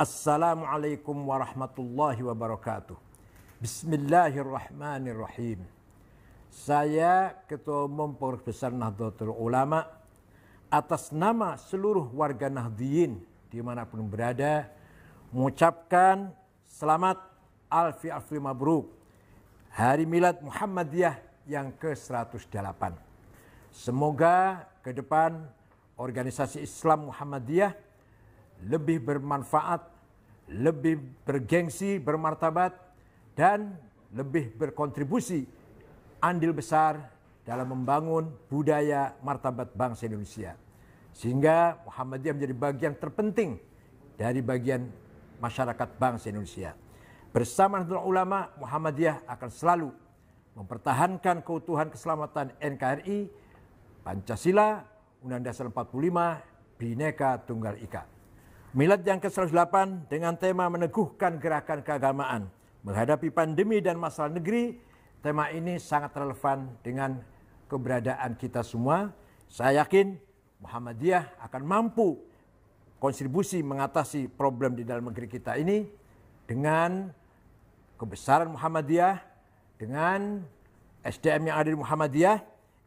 Assalamualaikum warahmatullahi wabarakatuh. Bismillahirrahmanirrahim. Saya Ketua Umum Pengurus Besar Nahdlatul Ulama atas nama seluruh warga Nahdliyin di mana pun berada mengucapkan selamat Alfi Alfi Mabruk Hari Milad Muhammadiyah yang ke-108. Semoga ke depan organisasi Islam Muhammadiyah lebih bermanfaat, lebih bergengsi, bermartabat, dan lebih berkontribusi andil besar dalam membangun budaya martabat bangsa Indonesia. Sehingga Muhammadiyah menjadi bagian terpenting dari bagian masyarakat bangsa Indonesia. Bersama Nahdlatul Ulama, Muhammadiyah akan selalu mempertahankan keutuhan keselamatan NKRI, Pancasila, Undang-Undang Dasar 45, Bhinneka Tunggal Ika. Milad yang ke-108 dengan tema meneguhkan gerakan keagamaan menghadapi pandemi dan masalah negeri tema ini sangat relevan dengan keberadaan kita semua. Saya yakin Muhammadiyah akan mampu kontribusi mengatasi problem di dalam negeri kita ini dengan kebesaran Muhammadiyah, dengan SDM yang ada di Muhammadiyah,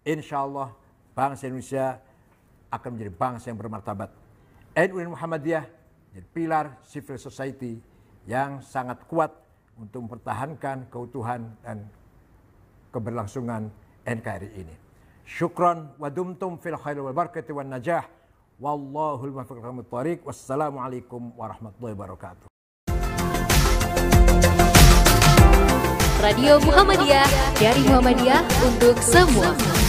insya Allah bangsa Indonesia akan menjadi bangsa yang bermartabat. Dan Muhammadiyah menjadi pilar civil society yang sangat kuat untuk mempertahankan keutuhan dan keberlangsungan NKRI ini. Syukran wa dumtum fil khair wal barakati wan najah. Wallahul muwaffiq Wassalamualaikum warahmatullahi wabarakatuh. Radio Muhammadiyah dari Muhammadiyah untuk semua.